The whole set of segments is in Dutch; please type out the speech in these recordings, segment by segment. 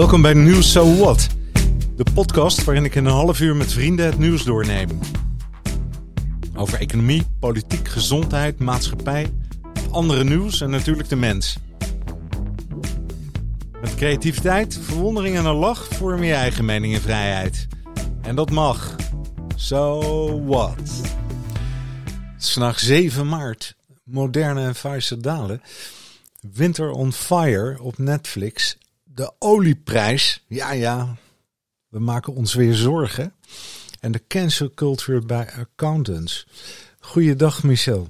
Welkom bij Nieuws So What, de podcast waarin ik in een half uur met vrienden het nieuws doorneem. Over economie, politiek, gezondheid, maatschappij, andere nieuws en natuurlijk de mens. Met creativiteit, verwondering en een lach vorm je eigen mening en vrijheid. En dat mag. So what? Het vandaag 7 maart. Moderne en Faisal Dalen. Winter on Fire op Netflix. De olieprijs. Ja, ja. We maken ons weer zorgen. En de cancel culture bij accountants. Goeiedag, Michel.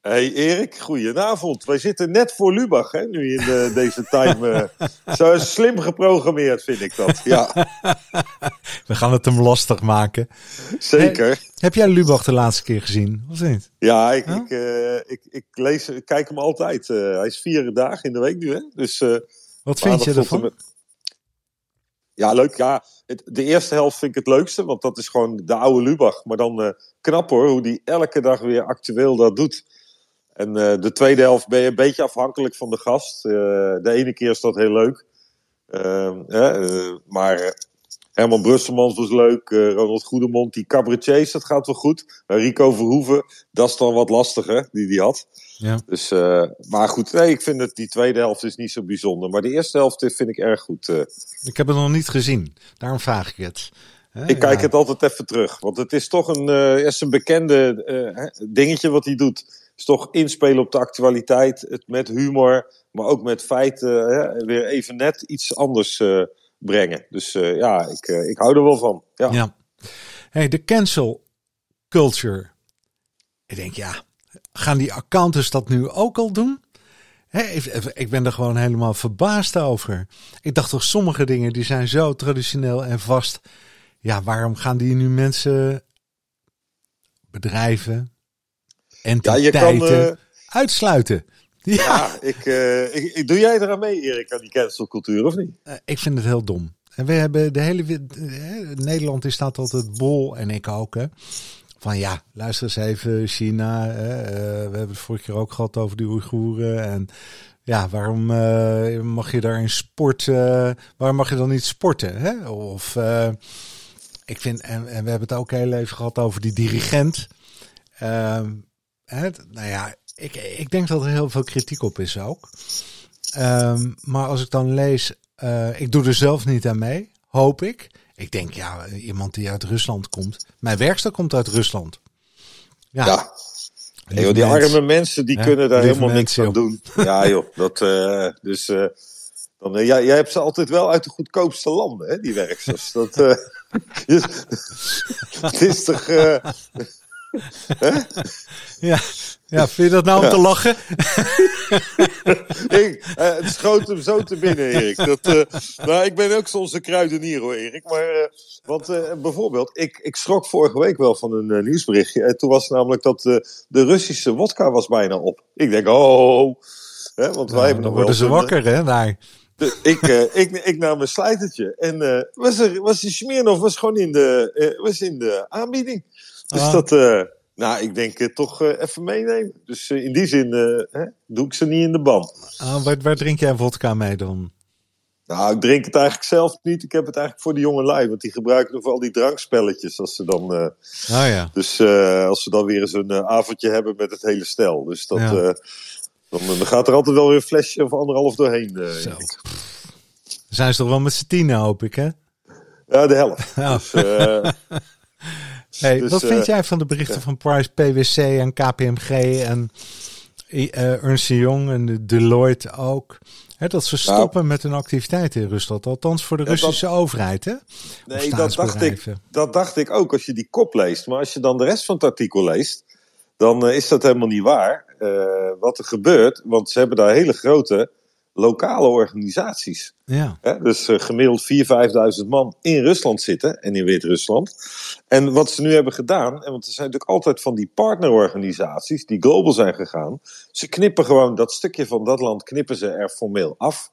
Hey Erik, goedenavond. Wij zitten net voor Lubach, hè, nu in de, deze time. Uh, zo slim geprogrammeerd, vind ik dat. Ja. We gaan het hem lastig maken. Zeker. Hey, heb jij Lubach de laatste keer gezien, of niet? Ja, ik, huh? ik, uh, ik, ik, lees, ik kijk hem altijd. Uh, hij is vier dagen in de week nu, hè. Dus, Wat vind je ervan? Ja, leuk. Ja, het, de eerste helft vind ik het leukste, want dat is gewoon de oude Lubach. Maar dan knap hoor, hoe die elke dag weer actueel dat doet. En uh, de tweede helft ben je een beetje afhankelijk van de gast. Uh, de ene keer is dat heel leuk. Uh, maar Herman Brusselmans was leuk. Ronald Goedemond, die cabaretiers, dat gaat wel goed. Rico Verhoeven, dat is dan wat lastiger, die die had. Ja. Dus, maar goed, nee, ik vind het, die tweede helft is niet zo bijzonder. Maar de eerste helft vind ik erg goed. Ik heb het nog niet gezien, daarom vraag ik het. Ik kijk ja. het altijd even terug. Want het is toch een, is een bekende dingetje wat hij doet is toch inspelen op de actualiteit, het met humor, maar ook met feiten weer even net iets anders uh, brengen. Dus uh, ja, ik, uh, ik hou er wel van. Ja. ja. Hey, de cancel culture. Ik denk, ja, gaan die accountants dat nu ook al doen? Ik ben er gewoon helemaal verbaasd over. Ik dacht toch, sommige dingen die zijn zo traditioneel en vast. Ja, waarom gaan die nu mensen, bedrijven, entiteiten ja, je kan, uh, uitsluiten. Ja, ja ik, uh, ik, ik, doe jij eraan mee, Erik, aan die cancelcultuur, of niet? Uh, ik vind het heel dom. En we hebben de hele. Nederland is staat altijd bol, en ik ook. Hè, van ja, luister eens even, China. we hebben het vorige keer ook gehad over die Oeigoeren. En ja, waarom mag je daar in sport. waarom mag je dan niet sporten? Hè? Of. ik vind, en, we hebben het ook heel even gehad over die dirigent. Ehm, het, nou ja, ik, ik denk dat er heel veel kritiek op is ook. Um, maar als ik dan lees, uh, ik doe er zelf niet aan mee, hoop ik. Ik denk, ja, iemand die uit Rusland komt. Mijn werkster komt uit Rusland. Ja. ja. Joh, die mens. arme mensen die ja, kunnen daar helemaal niks aan doen. Ja joh, dat, uh, dus uh, dan, uh, jij, jij hebt ze altijd wel uit de goedkoopste landen, hè, die werksters. dat, het is toch... ja. ja, vind je dat nou om ja. te lachen? Uh, het schoot hem zo te binnen, Erik. Dat, uh, nou, ik ben ook soms een kruidenier hoor, Erik. Maar, uh, want bijvoorbeeld, ik, ik schrok vorige week wel van een nieuwsberichtje. En toen was het namelijk dat de Russische wodka was bijna op. Ik denk, oh, hè, want wij nou, hebben nog worden wel... ze wakker, hè. De, ik, uh, ik, ik nam een slijtertje en uh, was, er, was die Smirnov was gewoon in de, uh, was in de aanbieding. Dus ah. dat, nou, ik denk uh, toch uh, even meenemen. Dus in die zin hè, doe ik ze niet in de band. Ah, waar, waar drink jij vodka mee dan? Nou, ik drink het eigenlijk zelf niet. Ik heb het eigenlijk voor de jonge lui. Want die gebruiken nog al die drankspelletjes. Als ze dan, oh, ja. Dus als ze dan weer eens een avondje hebben met het hele stel. Dus dat, ja. dan, dan, gaat er altijd wel weer een flesje of anderhalf doorheen. Zo. Zijn ze toch wel met z'n tienen, hoop ik, hè? Ja, de helft. Ja. Dus, hey, dus, wat vind uh, jij van de berichten ja. van Price, PwC en KPMG en uh, Ernst Young en de Deloitte ook? Dat ze stoppen nou, met hun activiteiten in Rusland. Althans voor de Russische dat, overheid, hè? Nee, dat dacht, ik, dat dacht ik ook als je die kop leest. Maar als je dan de rest van het artikel leest, dan is dat helemaal niet waar. wat er gebeurt, want ze hebben daar hele grote lokale organisaties. Ja. Hè, dus uh, gemiddeld 4.000, 5.000 man in Rusland zitten en in Wit-Rusland. En wat ze nu hebben gedaan, en want er zijn natuurlijk altijd van die partnerorganisaties die global zijn gegaan. Ze knippen gewoon dat stukje van dat land, knippen ze er formeel af.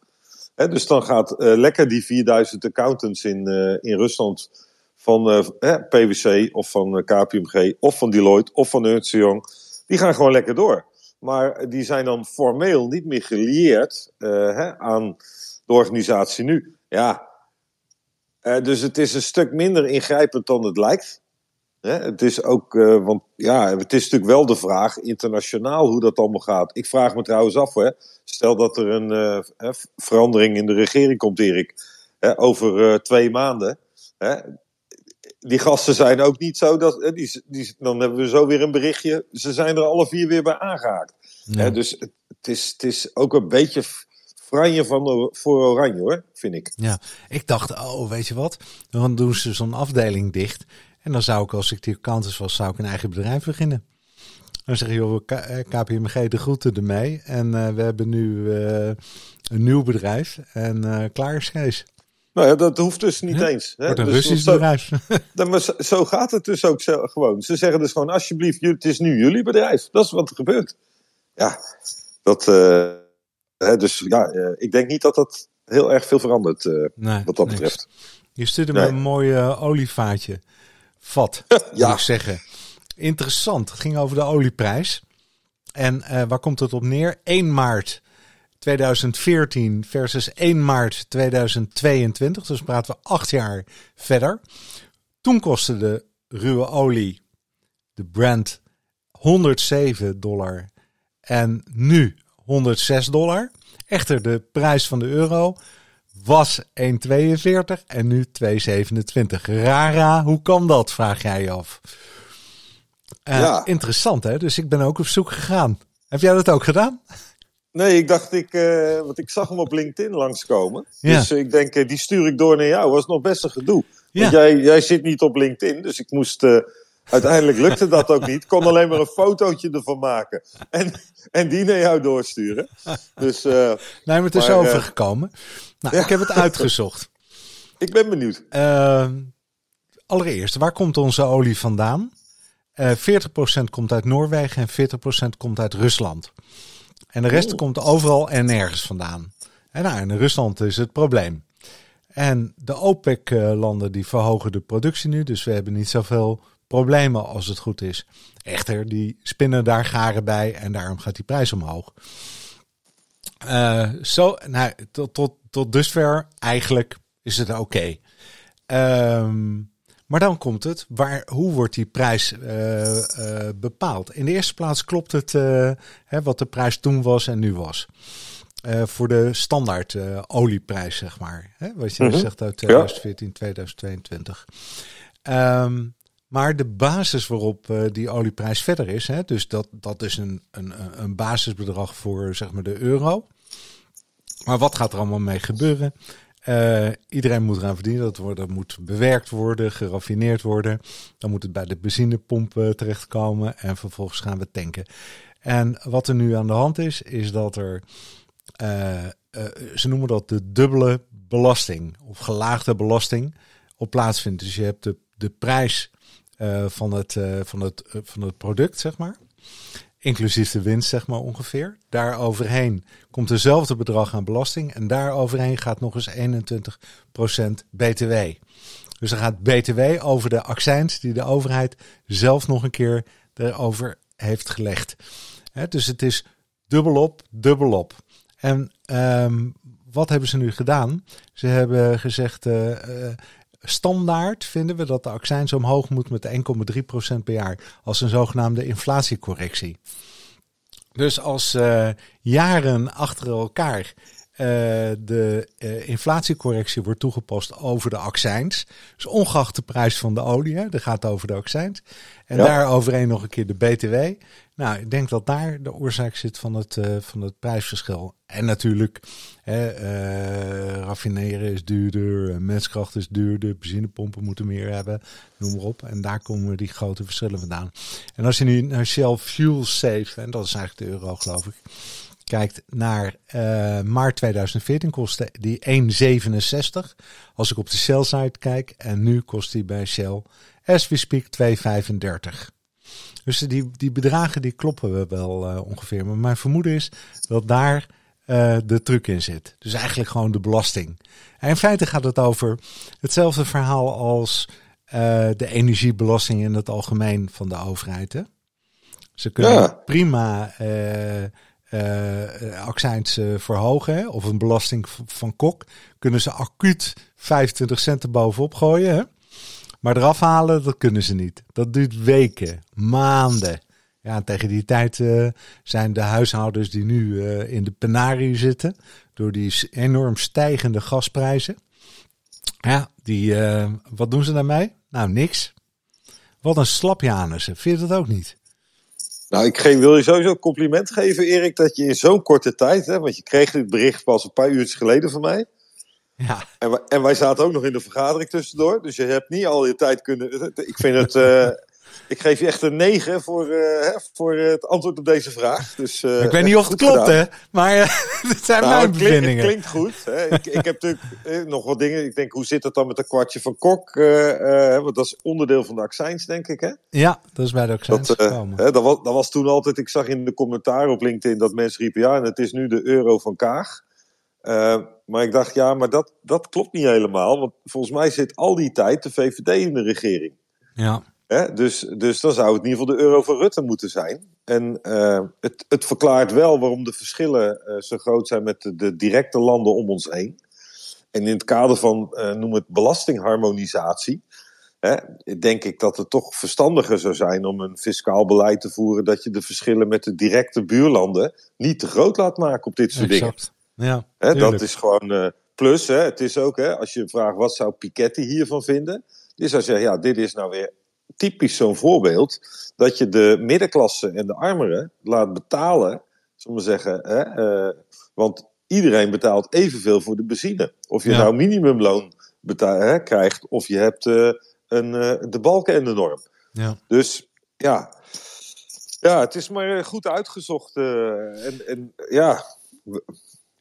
Hè, dus dan gaat uh, lekker die 4000 accountants in, uh, in Rusland van PwC of van KPMG of van Deloitte of van Ernst Young. Die gaan gewoon lekker door. Maar die zijn dan formeel niet meer gelieerd uh, hè, aan de organisatie nu. Ja, uh, dus het is een stuk minder ingrijpend dan het lijkt. Hè? Het is ook, uh, want ja, het is natuurlijk wel de vraag internationaal hoe dat allemaal gaat. Ik vraag me trouwens af, hè, stel dat er een verandering in de regering komt, Erik, over twee maanden. Hè, die gasten zijn ook niet zo dat. Die, die, dan hebben we zo weer een berichtje. Ze zijn er alle vier weer bij aangehaakt. Ja. dus het, het, is, het is ook een beetje franje van voor Oranje hoor, vind ik. Ja, ik dacht, oh, weet je wat? Dan doen ze zo'n afdeling dicht. En dan zou ik, als ik die accountants was, zou ik een eigen bedrijf beginnen. Dan zeg je, joh, KPMG eh, de groeten ermee. En uh, we hebben nu uh, een nieuw bedrijf. En uh, klaar is Kees. Nou ja, dat hoeft dus niet eens. Hè? Wordt een dus Russisch zo, bedrijf. maar zo, zo, gaat het dus ook zo, gewoon. Ze zeggen dus gewoon, alsjeblieft, het is nu jullie bedrijf. Dat is wat er gebeurt. Ja, dat... Uh, hè, dus ja, uh, ik denk niet dat dat heel erg veel verandert uh, nee, wat dat betreft. Je stuurde nee. me een mooi olievaatje. Vat, ja. moet ik zeggen. Interessant. Het ging over de olieprijs. En waar komt het op neer? 1 maart 2014 versus 1 maart 2022. Dus praten we acht jaar verder. Toen kostte de ruwe olie, de Brent, 107 dollar. En nu 106 dollar. Echter, de prijs van de euro was 1,42 en nu 2,27. Rara, hoe kan dat, vraag jij je af. Uh, ja. Interessant, hè? Dus ik ben ook op zoek gegaan. Heb jij dat ook gedaan? Nee, ik dacht, ik, uh, want ik zag hem op LinkedIn langskomen. Ja. Dus ik denk, uh, die stuur ik door naar jou. Was nog best een gedoe. Ja. Want jij, jij zit niet op LinkedIn, dus ik moest. Uh, uiteindelijk lukte dat ook niet. Ik kon alleen maar een fotootje ervan maken. En, en die naar jou doorsturen. Dus, nee, maar het is maar, overgekomen. Nou, ja. ik heb het uitgezocht. ik ben benieuwd. Ehm, allereerst, waar komt onze olie vandaan? 40% komt uit Noorwegen en 40% komt uit Rusland. En de rest komt overal en nergens vandaan. En nou, in Rusland is het probleem. En de OPEC-landen die verhogen de productie nu, dus we hebben niet zoveel problemen als het goed is. Echter, die spinnen daar garen bij en daarom gaat die prijs omhoog. Uh, zo, nou, tot, tot, tot dusver eigenlijk is het oké. Okay. Um, maar dan komt het, waar, hoe wordt die prijs uh, uh, bepaald? In de eerste plaats klopt het uh, hè, wat de prijs toen was en nu was. voor de standaard olieprijs, zeg maar. Hè, wat je mm -hmm. zegt uit 2014, ja. 2022. Um, maar de basis waarop die olieprijs verder is, hè, dus dat, dat is een, een, een basisbedrag voor zeg maar, de euro. Maar wat gaat er allemaal mee gebeuren? Uh, iedereen moet eraan verdienen. Dat, wordt, dat moet bewerkt worden, geraffineerd worden. Dan moet het bij de benzinepomp uh, terechtkomen en vervolgens gaan we tanken. En wat er nu aan de hand is, is dat er, uh, ze noemen dat de dubbele belasting of gelaagde belasting op plaatsvindt. Dus je hebt de, de prijs van, het, van, het, van het product, zeg maar inclusief de winst, zeg maar ongeveer. Daar overheen komt dezelfde bedrag aan belasting en daar overheen gaat nog eens 21% BTW. Dus er gaat BTW over de accijns die de overheid zelf nog een keer erover heeft gelegd. dus het is dubbelop, dubbelop. En um, wat hebben ze nu gedaan? Ze hebben gezegd, uh, standaard vinden we dat de accijns omhoog moet met 1,3% per jaar als een zogenaamde inflatiecorrectie. Dus als uh, jaren achter elkaar uh, de uh, inflatiecorrectie wordt toegepast over de accijns. Dus ongeacht de prijs van de olie, hè, dat gaat over de accijns. En ja. daar overheen nog een keer de BTW. Nou, ik denk dat daar de oorzaak zit van het, uh, van het prijsverschil. En natuurlijk, hè, uh, raffineren is duurder, menskracht is duurder, benzinepompen moeten meer hebben, noem maar op. En daar komen die grote verschillen vandaan. En als je nu naar Shell Fuel Safe, en dat is eigenlijk de euro geloof ik, kijkt naar maart 2014 kostte die 1,67. Als ik op de Shell site kijk en nu kost die bij Shell as we speak 2,35. Dus die, die bedragen die kloppen we wel uh, ongeveer. Maar mijn vermoeden is dat daar uh, de truc in zit. Dus eigenlijk gewoon de belasting. En in feite gaat het over hetzelfde verhaal als uh, de energiebelasting in het algemeen van de overheid. Hè? Ze kunnen ja. prima uh, accijns verhogen hè, of een belasting van kok, kunnen ze acuut 25 cent erbovenop gooien. Hè? Maar eraf halen, dat kunnen ze niet. Dat duurt weken, maanden. Ja, tegen die tijd uh, zijn de huishoudens die nu in de penarie zitten, door die enorm stijgende gasprijzen. Ja, die, wat doen ze daarmee? Nou, niks. Wat een slapjanussen. Vind je dat ook niet? Nou, ik wil je sowieso compliment geven, Erik, dat je in zo'n korte tijd, hè, want je kreeg dit bericht pas een paar uurtjes geleden van mij. Ja. En, wij, en wij zaten ook nog in de vergadering tussendoor, dus je hebt niet al je tijd kunnen. Ik vind het. Uh, ik geef je echt een 9 voor, uh, voor het antwoord op deze vraag. Dus, uh, ik weet niet of het klopt, hè? Maar het zijn nou, mijn bevindingen. Het klinkt goed. Hè? ik, ik heb natuurlijk nog wat dingen. Ik denk, hoe zit het dan met een kwartje van Kok? want dat is onderdeel van de accijns, denk ik, hè? Ja, dat is bij de accijns dat, hè, dat, was, dat was toen altijd... Ik zag in de commentaar op LinkedIn dat mensen riepen... Ja, en het is nu de euro van Kaag. Maar ik dacht, ja, maar dat, dat klopt niet helemaal. Want volgens mij zit al die tijd de VVD in de regering. Ja. Hè? Dus, dus dan zou het in ieder geval de euro van Rutte moeten zijn. En uh, het, het verklaart wel waarom de verschillen uh, zo groot zijn met de, de, directe landen om ons heen. En in het kader van, noem het belastingharmonisatie, hè, denk ik dat het toch verstandiger zou zijn om een fiscaal beleid te voeren dat je de verschillen met de directe buurlanden niet te groot laat maken op dit soort exact. dingen. Ja, hè, dat is gewoon. plus, hè, het is ook, hè, als je vraagt wat zou Piketty hiervan vinden, die zou zeggen, ja, dit is nou weer typisch zo'n voorbeeld. Dat je de middenklasse en de armeren laat betalen. Zullen we zeggen. Hè, uh, want iedereen betaalt evenveel voor de benzine. Of je ja. nou minimumloon betaal, hè, krijgt. Of je hebt uh, een, uh, de balken en de norm. Ja. Dus ja. Ja, het is maar goed uitgezocht. en, en ja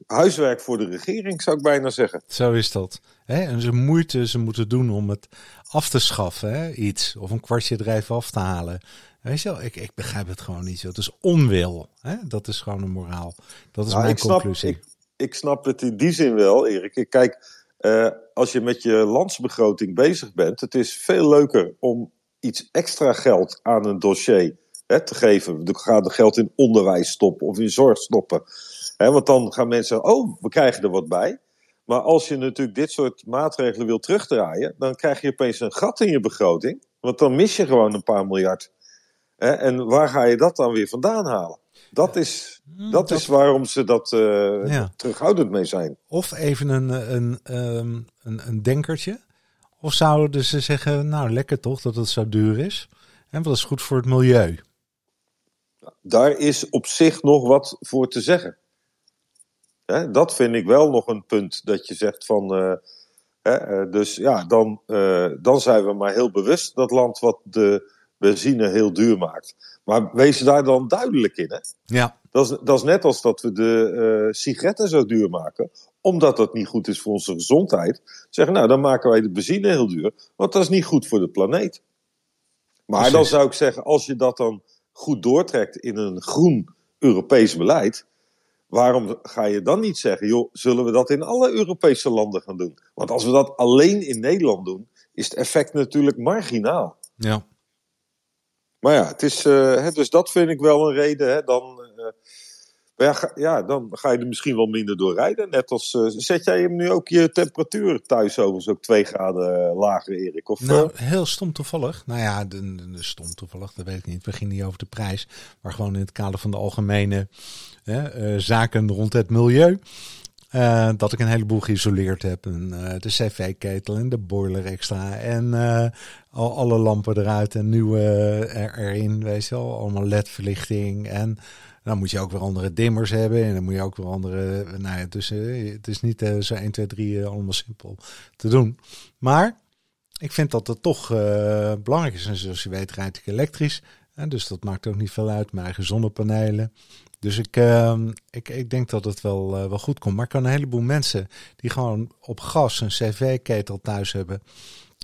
huiswerk voor de regering, zou ik bijna zeggen. Zo is dat. Hè? En ze moeite ze moeten doen om het af te schaffen, hè? iets. Of een kwartje even af te halen. Weet je wel, ik, ik begrijp het gewoon niet zo. Het is onwil. Hè? Dat is gewoon een moraal. Dat is nou, mijn ik conclusie. Snap, ik, ik, snap het in die zin wel, Erik. Kijk, uh, als je met je landsbegroting bezig bent, het is veel leuker om iets extra geld aan een dossier hè, te geven. Dan gaat er geld in onderwijs stoppen of in zorg stoppen want dan gaan mensen oh, we krijgen er wat bij. Maar als je natuurlijk dit soort maatregelen wil terugdraaien, dan krijg je opeens een gat in je begroting. Want dan mis je gewoon een paar miljard. en waar ga je dat dan weer vandaan halen? Dat is, hmm, dat, is waarom ze dat uh, terughoudend mee zijn. Of even een, een, um, een, een denkertje. Of zouden ze zeggen, nou lekker toch dat het zo duur is. En wat is goed voor het milieu? Daar is op zich nog wat voor te zeggen. Hè, dat vind ik wel nog een punt dat je zegt van. Uh, hè, dus ja, dan, uh, dan zijn we maar heel bewust dat land wat de benzine heel duur maakt. Maar wees daar dan duidelijk in. Hè? Ja. Dat is, dat is net als dat we de uh, sigaretten zo duur maken, omdat dat niet goed is voor onze gezondheid. Zeggen, nou, dan maken wij de benzine heel duur, want dat is niet goed voor de planeet. Maar Precies. dan zou ik zeggen, als je dat dan goed doortrekt in een groen Europees beleid, waarom ga je dan niet zeggen, joh, zullen we dat in alle Europese landen gaan doen? Want als we dat alleen in Nederland doen, is het effect natuurlijk marginaal. Ja. Maar ja, het is, uh, dus dat vind ik wel een reden. Hè, dan, uh, ja, ja, dan ga je er misschien wel minder door rijden. Net als, uh, zet jij hem nu ook je temperatuur thuis overigens ook twee graden lager, Erik? Of, nou, heel stom toevallig. Nou ja, de, de, stom toevallig, dat weet ik niet. We gingen niet over de prijs. Maar gewoon in het kader van de algemene uh, zaken rond het milieu. Uh, dat ik een heleboel geïsoleerd heb. En, uh, de cv-ketel en de boiler extra. En uh, al, alle lampen eruit en nieuwe er, erin. Weet je wel, allemaal LED-verlichting. En dan moet je ook weer andere dimmers hebben. En dan moet je ook weer andere. Nou ja, dus het is niet zo 1, 2, 3 allemaal simpel te doen. Maar ik vind dat het toch belangrijk is. En zoals je weet, rijd ik elektrisch. dus dat maakt ook niet veel uit. Mijn eigen zonnepanelen. Dus ik, uh, ik, ik denk dat het wel, wel goed komt. Maar ik kan een heleboel mensen die gewoon op gas een cv-ketel thuis hebben.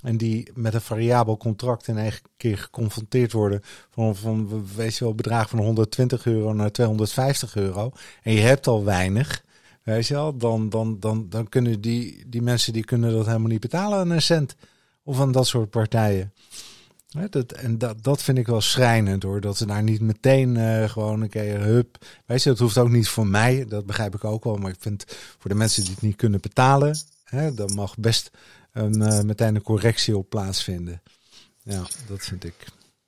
En die met een variabel contract in één keer geconfronteerd worden. Van, van weet je wel, bedrag van 120 euro naar 250 euro. En je hebt al weinig. Weet je wel, dan, dan, dan, dan kunnen die, die mensen die kunnen dat helemaal niet betalen aan een cent. Of aan dat soort partijen. Dat, en dat, dat vind ik wel schrijnend hoor. Dat ze daar niet meteen eh, gewoon een keer hup. Weet je, dat hoeft ook niet voor mij. Dat begrijp ik ook wel. Maar ik vind voor de mensen die het niet kunnen betalen. Hè, dan mag best een, eh, meteen een correctie op plaatsvinden. Ja, dat vind ik.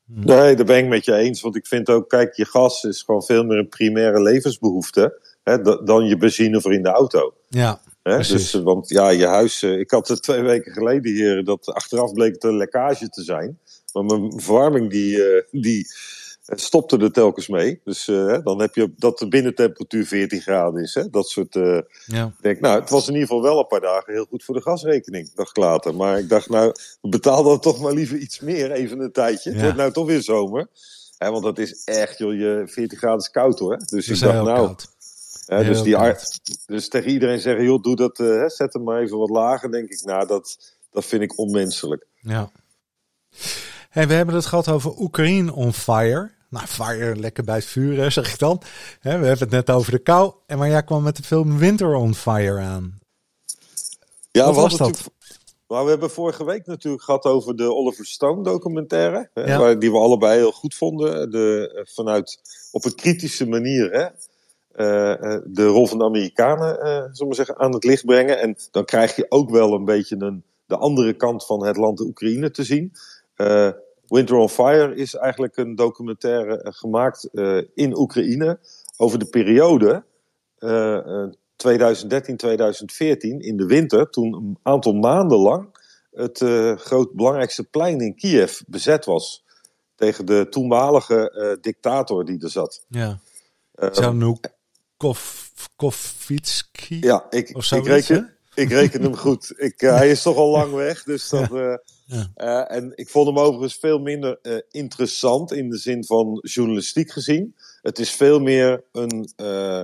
Hm. Nee, daar ben ik met je eens. Want ik vind ook, kijk, je gas is gewoon veel meer een primaire levensbehoefte. Hè, dan je benzine voor in de auto. Ja. Hè? Dus, want ja, je huis. Ik had het twee weken geleden hier. Dat achteraf bleek het een lekkage te zijn. Maar mijn verwarming die, uh, die stopte er telkens mee. Dus uh, dan heb je dat de binnentemperatuur 14 graden is. Hè? Dat soort. Uh, ja. denk, nou, het was in ieder geval wel een paar dagen heel goed voor de gasrekening. Dacht later. Maar ik dacht, nou, betaal dan toch maar liever iets meer, even een tijdje. Ja. Het wordt nou toch weer zomer. Hè, want dat is echt, joh, je 14 graden is koud hoor. Dus ik dacht, nou. Koud. Hè, dus, die, dus tegen iedereen zeggen, joh, doe dat, uh, zet hem maar even wat lager. Denk ik, nou, dat, dat vind ik onmenselijk. Ja. Hey, we hebben het gehad over Oekraïne on fire. Nou, fire, lekker bij het vuur, zeg ik dan. we hebben het net over de kou. En maar jij kwam met de film Winter on Fire aan. Ja, wat was dat? Nou, we hebben vorige week natuurlijk gehad over de Oliver Stone documentaire. Hè, waar, die we allebei heel goed vonden. De, eh, vanuit op een kritische manier hè, uh, de rol van de Amerikanen uh, zullen we zeggen, aan het licht brengen. En dan krijg je ook wel een beetje een, de andere kant van het land de Oekraïne te zien. Uh, Winter on Fire is eigenlijk een documentaire eh, gemaakt uh, in Oekraïne over de periode uh, 2013-2014 in de winter, toen een aantal maanden lang het groot belangrijkste plein in Kiev bezet was tegen de toenmalige dictator die er zat. Ja. Kovitsky? Ja, ik, ik, reken, ik reken hem goed. Ik, hij is toch al lang weg, dus dat... Ja. Uh, en ik vond hem overigens veel minder uh, interessant in de zin van journalistiek gezien. Het is veel meer een, uh,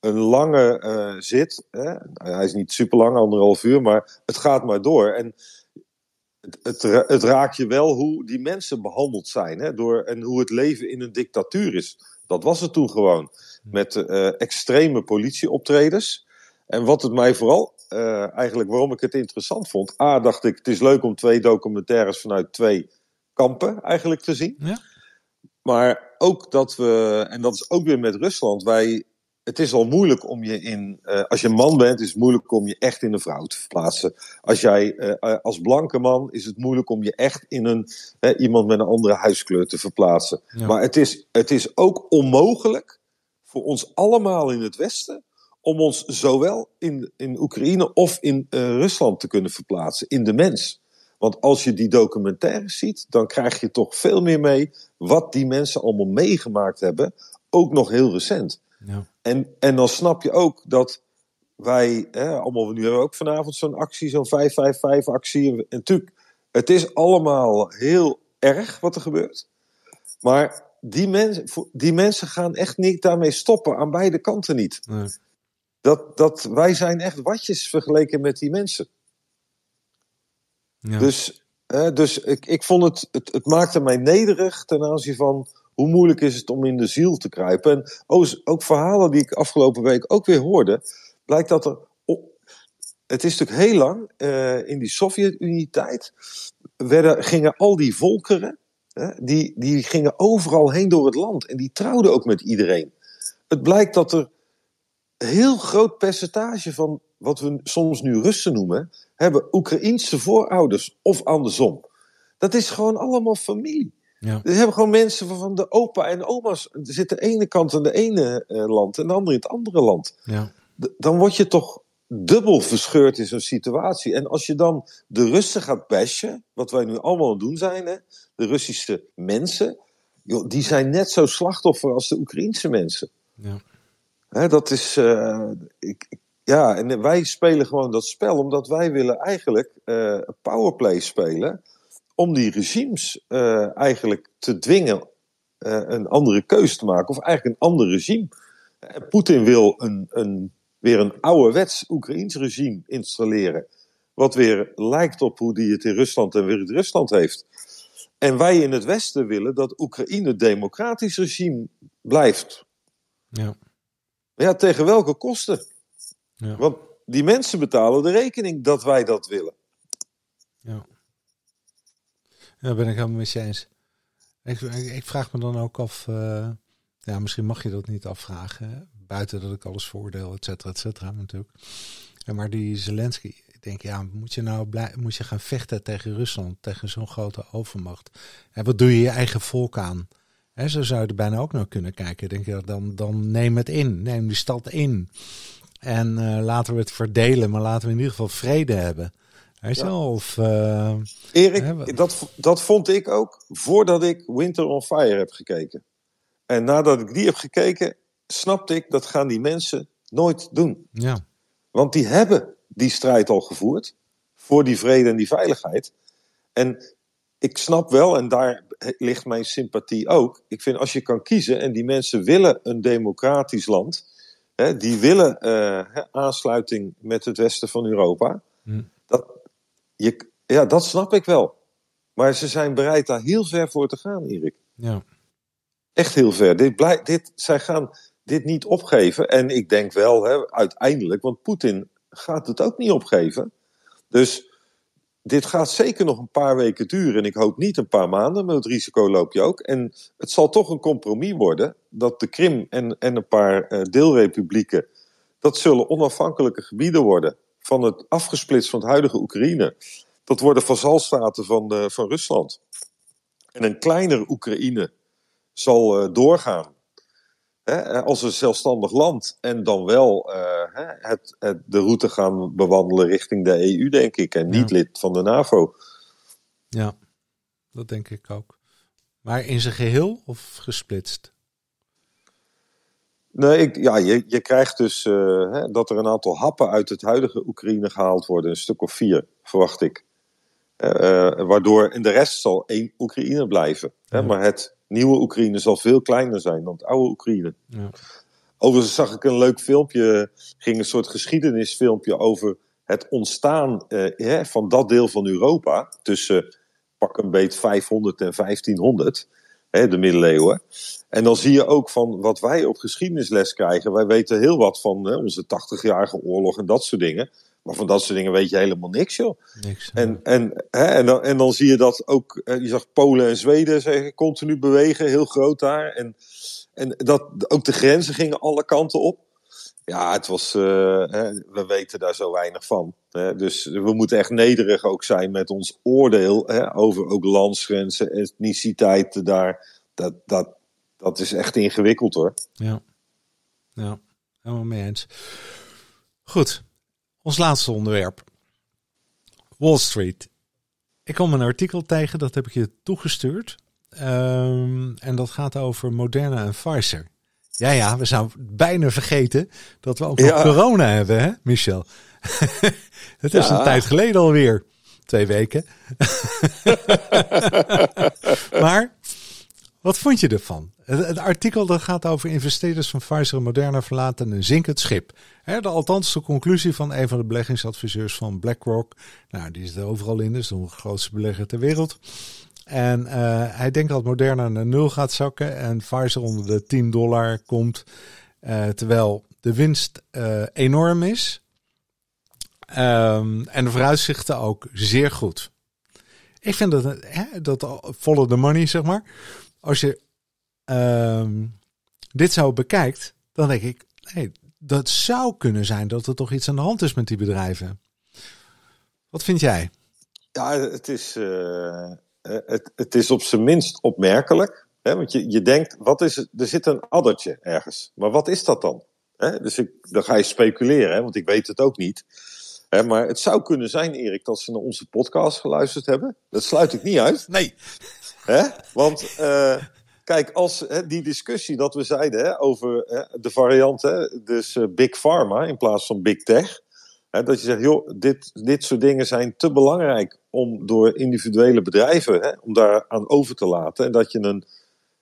een lange zit. Hè? Hij is niet super lang, anderhalf uur, maar het gaat maar door. En het, het, het raakt je wel hoe die mensen behandeld zijn hè? Door, en hoe het leven in een dictatuur is. Dat was het toen gewoon. Met extreme politieoptredens. En wat het mij vooral uh, eigenlijk waarom ik het interessant vond. A, dacht ik, het is leuk om twee documentaires vanuit twee kampen eigenlijk te zien. Ja. Maar ook dat we, en dat is ook weer met Rusland, wij, het is al moeilijk om je in, uh, als je een man bent, is het moeilijk om je echt in een vrouw te verplaatsen. Als jij, uh, als blanke man, is het moeilijk om je echt in een, iemand met een andere huiskleur te verplaatsen. Ja. Maar het is, het is ook onmogelijk voor ons allemaal in het Westen om ons zowel in, in Oekraïne of in uh, Rusland te kunnen verplaatsen, in de mens. Want als je die documentaires ziet, dan krijg je toch veel meer mee wat die mensen allemaal meegemaakt hebben, ook nog heel recent. Ja. En, en dan snap je ook dat wij, hè, allemaal, nu hebben we ook vanavond zo'n actie, zo'n 555-actie. En natuurlijk, het is allemaal heel erg wat er gebeurt. Maar die, mensen, die mensen gaan echt niet daarmee stoppen, aan beide kanten niet. Nee dat, dat wij zijn echt watjes vergeleken met die mensen. Ja. Dus, dus ik, ik vond het, het, het maakte mij nederig ten aanzien van hoe moeilijk is het om in de ziel te kruipen. En ook, ook verhalen die ik afgelopen week ook weer hoorde, blijkt dat er. het is natuurlijk heel lang, uh, in die Sovjet-Unie-tijd, gingen al die volkeren, die, die gingen overal heen door het land. En die trouwden ook met iedereen. Het blijkt dat er heel groot percentage van wat we soms nu Russen noemen, hebben Oekraïense voorouders of andersom. Dat is gewoon allemaal familie. Ja. Er hebben gewoon mensen van de opa en oma's. Er zit de ene kant in de ene eh, land en de andere in het andere land. Ja. Dan word je toch dubbel verscheurd in zo'n situatie. En als je dan de Russen gaat bashen, wat wij nu allemaal aan doen zijn, hè, de Russische mensen, joh, die zijn net zo slachtoffer als de Oekraïense mensen. Ja dat is. Uh, ik, ja, en wij spelen gewoon dat spel omdat wij willen eigenlijk uh, powerplay spelen. Om die regimes uh, eigenlijk te dwingen een andere keuze te maken. Of eigenlijk een ander regime. Poetin wil een, een, weer een ouderwets Oekraïns regime installeren. Wat weer lijkt op hoe die het in Rusland en weer Rusland heeft. En wij in het Westen willen dat Oekraïne democratisch regime blijft. Ja. Maar ja, tegen welke kosten? Ja. Want die mensen betalen de rekening dat wij dat willen. Ja. Ja, ben ik helemaal met je eens. Ik, ik, vraag me dan ook af, uh, ja, misschien mag je dat niet afvragen, buiten dat ik alles voordeel, et cetera, et cetera, natuurlijk. Ja, maar die Zelensky, ik denk, ja, moet je nou blij, moet je gaan vechten tegen Rusland, tegen zo'n grote overmacht? En wat doe je je eigen volk aan? He, zo zou je er bijna ook naar kunnen kijken. Denk je, dan, dan neem het in, neem die stad in. En uh, laten we het verdelen, maar laten we in ieder geval vrede hebben. Wel? Of, uh, Erik, dat, dat vond ik ook voordat ik Winter on Fire heb gekeken. En nadat ik die heb gekeken, snapte ik dat gaan die mensen nooit doen. Ja. Want die hebben die strijd al gevoerd voor die vrede en die veiligheid. En ik snap wel, en daar ligt mijn sympathie ook. Ik vind als je kan kiezen en die mensen willen een democratisch land, hè, die willen uh, aansluiting met het westen van Europa. Hm. Dat, je, ja, dat snap ik wel. Maar ze zijn bereid daar heel ver voor te gaan, Erik. Ja. Echt heel ver. Dit dit, zij gaan dit niet opgeven. En ik denk wel, hè, uiteindelijk, want Poetin gaat het ook niet opgeven. Dus dit gaat zeker nog een paar weken duren. En ik hoop niet een paar maanden, maar het risico loop je ook. En het zal toch een compromis worden dat de Krim en, en een paar uh, deelrepublieken. dat zullen onafhankelijke gebieden worden. van het afgesplitst van het huidige Oekraïne. Dat worden vazalstaten van, uh, van Rusland. En een kleiner Oekraïne zal uh, doorgaan hè, als een zelfstandig land en dan wel uh, het, het, de route gaan bewandelen richting de EU, denk ik, en niet lid van de NAVO. Ja, dat denk ik ook. Maar in zijn geheel of gesplitst? Nee, ik, ja, je, je krijgt dus uh, hè, dat er een aantal happen uit het huidige Oekraïne gehaald worden, een stuk of vier, verwacht ik. Uh, waardoor in de rest zal één Oekraïne blijven. Ja. Hè, maar het nieuwe Oekraïne zal veel kleiner zijn dan het oude Oekraïne. Ja. Overigens zag ik een leuk filmpje, ging een soort geschiedenisfilmpje over het ontstaan eh, van dat deel van Europa tussen pak een beet 500 en 1500, hè, de middeleeuwen. En dan zie je ook van wat wij op geschiedenisles krijgen. Wij weten heel wat van hè, onze 80-jarige oorlog en dat soort dingen. Maar van dat soort dingen weet je helemaal niks, joh. Niks, en, en, hè, en, dan, en dan zie je dat ook, je zag Polen en Zweden zeggen, continu bewegen, heel groot daar. En, en dat, ook de grenzen gingen alle kanten op. Ja, het was, uh, hè, we weten daar zo weinig van. Hè, dus we moeten echt nederig ook zijn met ons oordeel hè, over ook landsgrenzen, etniciteiten daar. Dat, dat, dat is echt ingewikkeld hoor. Ja, ja helemaal mee eens. Goed, ons laatste onderwerp. Wall Street. Ik kom een artikel tegen, dat heb ik je toegestuurd. Um, en dat gaat over Moderna en Pfizer. Ja, ja, we zouden bijna vergeten dat we ook nog ja. corona hebben, hè, Michel? Het is ja. een tijd geleden alweer. Twee weken. maar wat vond je ervan? Het, artikel dat gaat over investeerders van Pfizer en Moderna verlaten een zinkend schip. De, althans de conclusie van een van de beleggingsadviseurs van BlackRock. Nou, die zit er overal in, dus de grootste belegger ter wereld. En uh, hij denkt dat Moderna naar nul gaat zakken en Pfizer onder de 10 dollar komt. Uh, terwijl de winst uh, enorm is. Um, en de vooruitzichten ook zeer goed. Ik vind dat, hè, dat follow the money, zeg maar. Als je um, dit zo bekijkt, dan denk ik, hey, dat zou kunnen zijn dat er toch iets aan de hand is met die bedrijven. Wat vind jij? Ja, het is, uh, het, het is op zijn minst opmerkelijk. Hè? Want je, je denkt, wat is het? er zit een addertje ergens. Maar wat is dat dan? Hè? Dus ik, dan ga je speculeren, hè? want ik weet het ook niet. Hè? Maar het zou kunnen zijn, Erik, dat ze naar onze podcast geluisterd hebben. Dat sluit ik niet uit. Nee. Hè? Want uh, kijk, als hè, die discussie dat we zeiden hè, over hè, de variant, hè, dus uh, Big Pharma in plaats van Big Tech. Dat je zegt, joh, dit, dit soort dingen zijn te belangrijk om door individuele bedrijven, om daar aan over te laten. En dat je een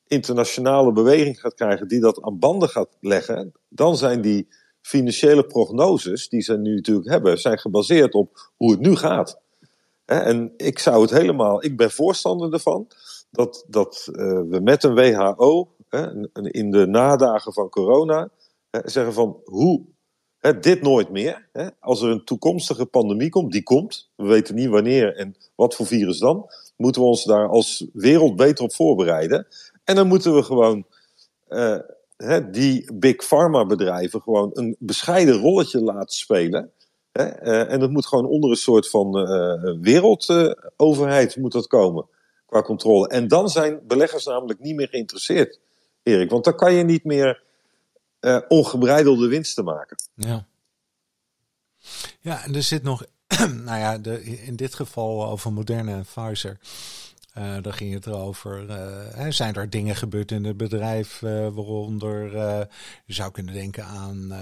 internationale beweging gaat krijgen die dat aan banden gaat leggen. Dan zijn die financiële prognoses, die ze nu natuurlijk hebben, zijn gebaseerd op hoe het nu gaat. En ik zou het helemaal, ik ben voorstander ervan dat, dat uh, we met een WHO in de nadagen van corona zeggen van hoe dit nooit meer. Als er een toekomstige pandemie komt, die komt. We weten niet wanneer en wat voor virus dan. Moeten we ons daar als wereld beter op voorbereiden. En dan moeten we gewoon hè, die big pharma bedrijven gewoon een bescheiden rolletje laten spelen. Uh, en dat moet gewoon onder een soort van uh, wereldoverheid moet dat komen qua controle. En dan zijn beleggers namelijk niet meer geïnteresseerd, Erik. Want dan kan je niet meer ongebreidelde winsten maken. Ja. Ja, en er zit nog, nou ja, de, in dit geval over Moderne Pfizer. Uh, daar ging het erover. Uh, zijn er dingen gebeurd in het bedrijf uh, waaronder je zou kunnen denken aan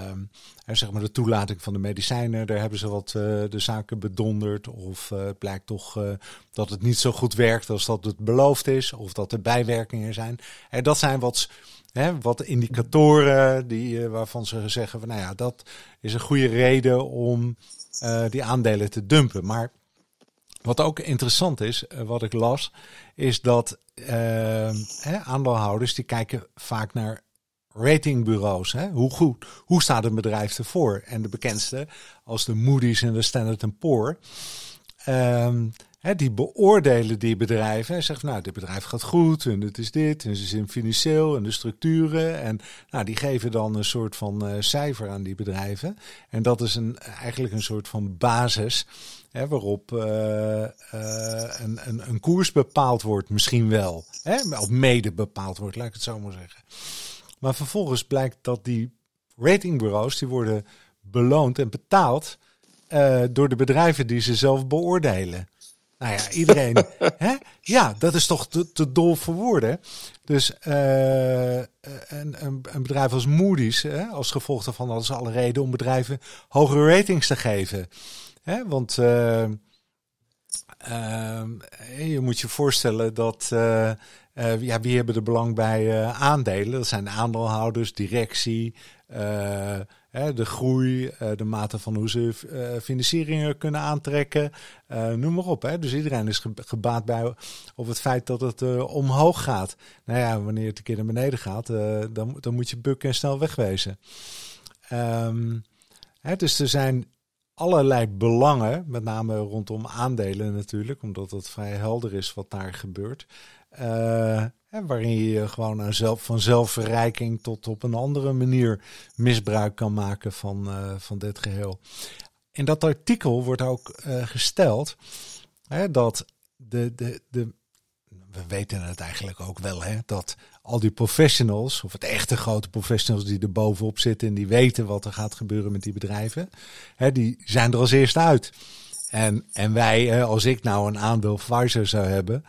zeg maar de toelating van de medicijnen. Daar hebben ze wat de zaken bedonderd. Of het blijkt toch dat het niet zo goed werkt als dat het beloofd is. Of dat er bijwerkingen zijn. En dat zijn wat Hè, wat indicatoren die, waarvan ze zeggen van nou ja, dat is een goede reden om die aandelen te dumpen. Maar wat ook interessant is, uh, wat ik las, is dat hè, aandeelhouders die kijken vaak naar ratingbureaus. Hè? Hoe goed, hoe staat een bedrijf ervoor? En de bekendste, als de Moody's en de Standard Poor. Um, die beoordelen die bedrijven. En zeggen, nou, dit bedrijf gaat goed en het is dit. En ze zijn financieel en de structuren. En nou, die geven dan een soort van uh, cijfer aan die bedrijven. En dat is een, eigenlijk een soort van basis hè, waarop uh, een, een, een, koers bepaald wordt, misschien wel. Hè, of mede bepaald wordt, laat ik het zo maar zeggen. Maar vervolgens blijkt dat die ratingbureaus, die worden beloond en betaald door de bedrijven die ze zelf beoordelen. Nou ja, iedereen. hè? Ja, dat is toch te, te dol voor woorden. Dus uh, een, een, een, bedrijf als Moody's, hè, als gevolg daarvan hadden ze alle reden om bedrijven hogere ratings te geven. Hè? Want uh, uh, je moet je voorstellen dat. ja, wie hebben er belang bij aandelen? Dat zijn de aandeelhouders, directie, de groei, eh, de mate van hoe ze eh, financieringen kunnen aantrekken, eh, noem maar op. Dus iedereen is gebaat bij op het feit dat het omhoog gaat. Nou ja, wanneer het een keer naar beneden gaat, dan, dan moet je bukken en snel wegwezen. Hè, dus er zijn allerlei belangen, met name rondom aandelen natuurlijk, omdat het vrij helder is wat daar gebeurt. Hè, waarin je gewoon een zelf, van zelfverrijking tot op een andere manier misbruik kan maken van, uh, van dit geheel. In dat artikel wordt ook uh, gesteld hè, dat de, de, de. We weten het eigenlijk ook wel, hè, dat al die professionals, of het echte grote professionals die er bovenop zitten en die weten wat er gaat gebeuren met die bedrijven, hè, die zijn er als eerste uit. En, en wij, als ik nou een aandeel Pfizer zou hebben,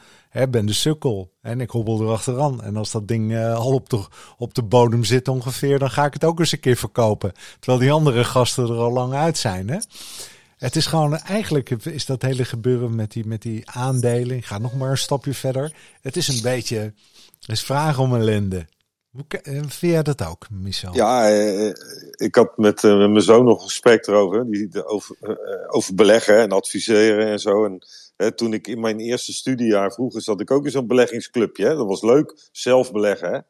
ben de sukkel en ik hobbel erachteraan. En als dat ding uh, al op de, op de bodem zit ongeveer, dan ga ik het ook eens een keer verkopen. Terwijl die andere gasten er al lang uit zijn. Hè? Het is gewoon, eigenlijk is dat hele gebeuren met die, met die aandelen. Ik ga nog maar een stapje verder. Het is een beetje, het is vraag om ellende. Eh, vind jij dat ook, Michel? Ja, eh, ik had met, mijn zoon nog gesprek erover. Die, over, over beleggen en adviseren en zo. En toen ik in mijn eerste studiejaar vroeger zat ik ook in zo'n beleggingsclubje. Hè. Dat was leuk, zelf beleggen. Hè.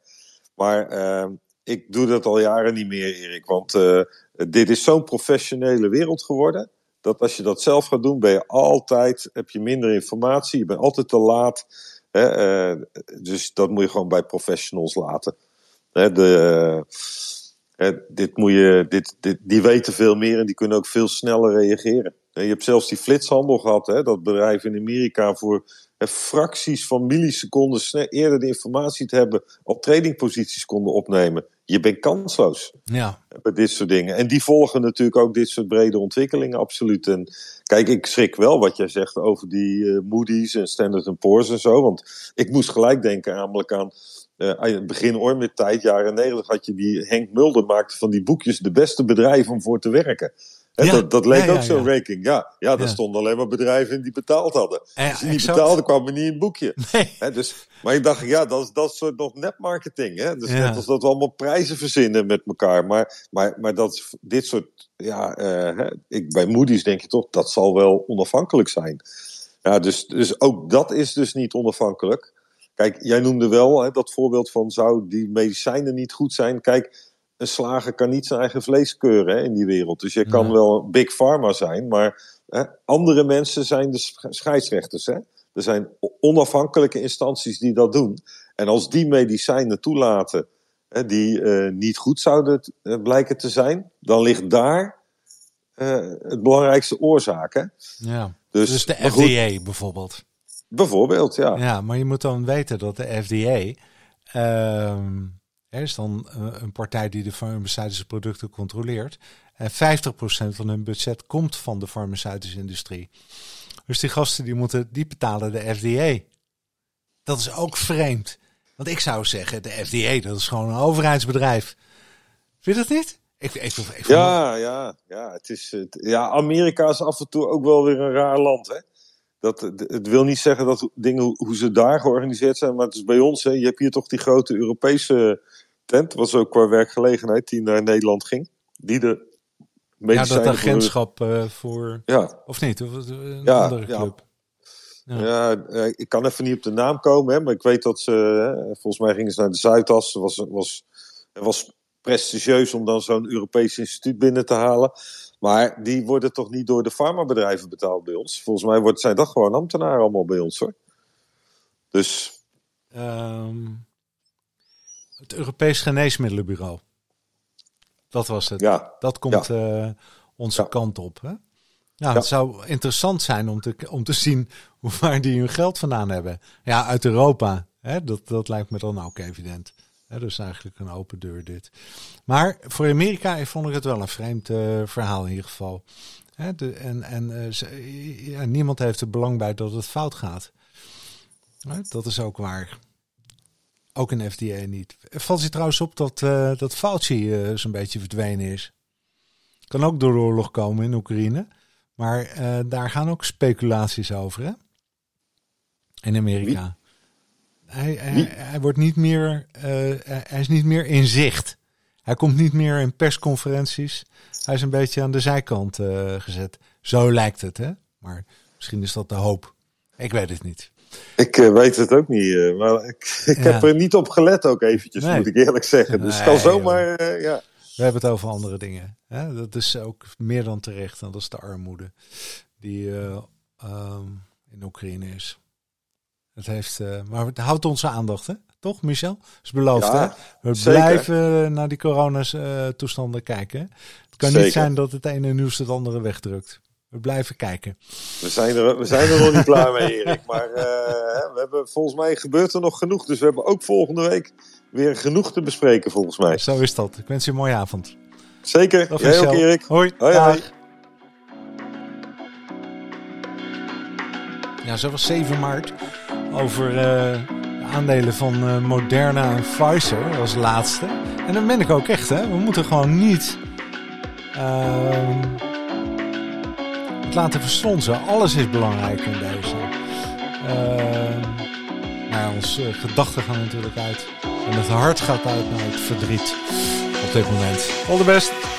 Maar ik doe dat al jaren niet meer, Erik. Want dit is zo'n professionele wereld geworden. Dat als je dat zelf gaat doen, ben je altijd, heb je minder informatie. Je bent altijd te laat. Hè, dus dat moet je gewoon bij professionals laten. Hè, de, hè, dit moet je, dit, dit, die weten veel meer en die kunnen ook veel sneller reageren. Je hebt zelfs die flitshandel gehad, hè, dat bedrijven in Amerika voor fracties van milliseconden eerder de informatie te hebben op tradingposities konden opnemen. Je bent kansloos ja. bij dit soort dingen. En die volgen natuurlijk ook dit soort brede ontwikkelingen, absoluut. En kijk, ik schrik wel wat jij zegt over die uh, Moody's en Standard Poor's en zo. Want ik moest gelijk denken namelijk aan uh, begin Ormit tijd, jaren 90, had je die Henk Mulder maakte van die boekjes de beste bedrijven om voor te werken. ja. dat, dat leek ook zo'n ranking. Ja, ja, daar stonden alleen maar bedrijven in die betaald hadden. Als die niet betaalden, kwam er niet in een boekje. Nee. dus, maar ik dacht, ja, dat is dat soort nog netmarketing. Hè? Dus net als dat we allemaal prijzen verzinnen met elkaar. Maar, maar, maar dat, dit soort, ja, uh, ik, bij Moody's denk je toch, dat zal wel onafhankelijk zijn. Ja, dus, dus ook dat is dus niet onafhankelijk. Kijk, jij noemde wel hè, dat voorbeeld van zou die medicijnen niet goed zijn. Kijk, een slager kan niet zijn eigen vlees keuren hè, in die wereld. Dus je kan wel big pharma zijn, maar hè, andere mensen zijn de scheidsrechters. Hè? Er zijn onafhankelijke instanties die dat doen. En als die medicijnen toelaten hè, die uh, niet goed zouden uh, blijken te zijn, dan ligt daar uh, het belangrijkste oorzaak. Hè? Ja. Dus, dus de FDA goed, bijvoorbeeld. Bijvoorbeeld, ja. Ja, maar je moet dan weten dat de FDA ehm, er is dan een partij die de farmaceutische producten controleert. En 50% van hun budget komt van de farmaceutische industrie. Dus die gasten die moeten, die betalen de FDA. Dat is ook vreemd. Want ik zou zeggen, de FDA, dat is gewoon een overheidsbedrijf. Vind je dat niet? Ik, ik, ik, ja, ja, ja, het is, het, ja, Amerika is af en toe ook wel weer een raar land. Hè? Dat, het wil niet zeggen dat dingen hoe ze daar georganiseerd zijn, maar het is bij ons. Hè, je hebt hier toch die grote Europese tent, was ook qua werkgelegenheid, die naar Nederland ging. Die de ja, dat agentschap voor, uh, voor ja. of niet? Of een ja, andere club? Ja. ja. Eh, ik kan even niet op de naam komen, hè, maar ik weet dat ze, hè, volgens mij gingen ze naar de Zuidas. Het was, was, was prestigieus om dan zo'n Europees instituut binnen te halen. Maar die worden toch niet door de farmabedrijven betaald bij ons? Volgens mij wordt, zijn dat gewoon ambtenaren allemaal bij ons hoor. Dus. Um, het Europees Geneesmiddelenbureau. Dat was het. Ja. Dat komt ja. uh, onze ja. kant op. Hè? Nou, het zou interessant zijn om te, om te zien waar die hun geld vandaan hebben. Ja, uit Europa. Hè? Dat, dat lijkt me dan ook evident. Hè? Dus eigenlijk een open deur dit. Maar voor Amerika vond ik het wel een vreemd uh, verhaal in ieder geval. De, en en ze, ja, niemand heeft er belang bij dat het fout gaat. Dat is ook waar. Ook een FDA niet. Valt je trouwens op dat, uh, dat Fauci zo'n beetje verdwenen is? Kan ook door de oorlog komen in Oekraïne. Maar daar gaan ook speculaties over, hè? In Amerika. Hij, hij, hij, wordt niet meer, hij is niet meer in zicht. Hij komt niet meer in persconferenties. Hij is een beetje aan de zijkant gezet. Zo lijkt het, hè? Maar misschien is dat de hoop. Ik weet het niet. Ik uh, weet het ook niet, uh, maar ik, ik ja. heb er niet op gelet ook eventjes, nee. moet ik eerlijk zeggen. Dus kan zomaar, uh, ja. We hebben het over andere dingen. Hè? Dat is ook meer dan terecht. En dat is de armoede die um, in Oekraïne is. Het heeft, maar het houdt onze aandacht, hè? toch Michel? is beloofd, ja, hè? We zeker. blijven naar die coronatoestanden kijken. Het kan zeker. niet zijn dat het ene nieuws het andere wegdrukt. We blijven kijken. We zijn er, we zijn er nog niet klaar mee, Erik. Maar uh, we hebben, volgens mij gebeurt er nog genoeg. Dus we hebben ook volgende week weer genoeg te bespreken, volgens mij. Zo is dat. Ik wens je een mooie avond. Zeker. Dag, Jij ook, Erik. Hoi. Hoi, hoi. Ja, zo was 7 maart over de aandelen van uh, Moderna en Pfizer als laatste. En dan ben ik ook echt, hè. We moeten gewoon niet... Uh, laten verstonzen. Alles is belangrijk in deze. Maar onze uh, gedachten gaan natuurlijk uit. En het hart gaat uit naar het verdriet op dit moment. All the best.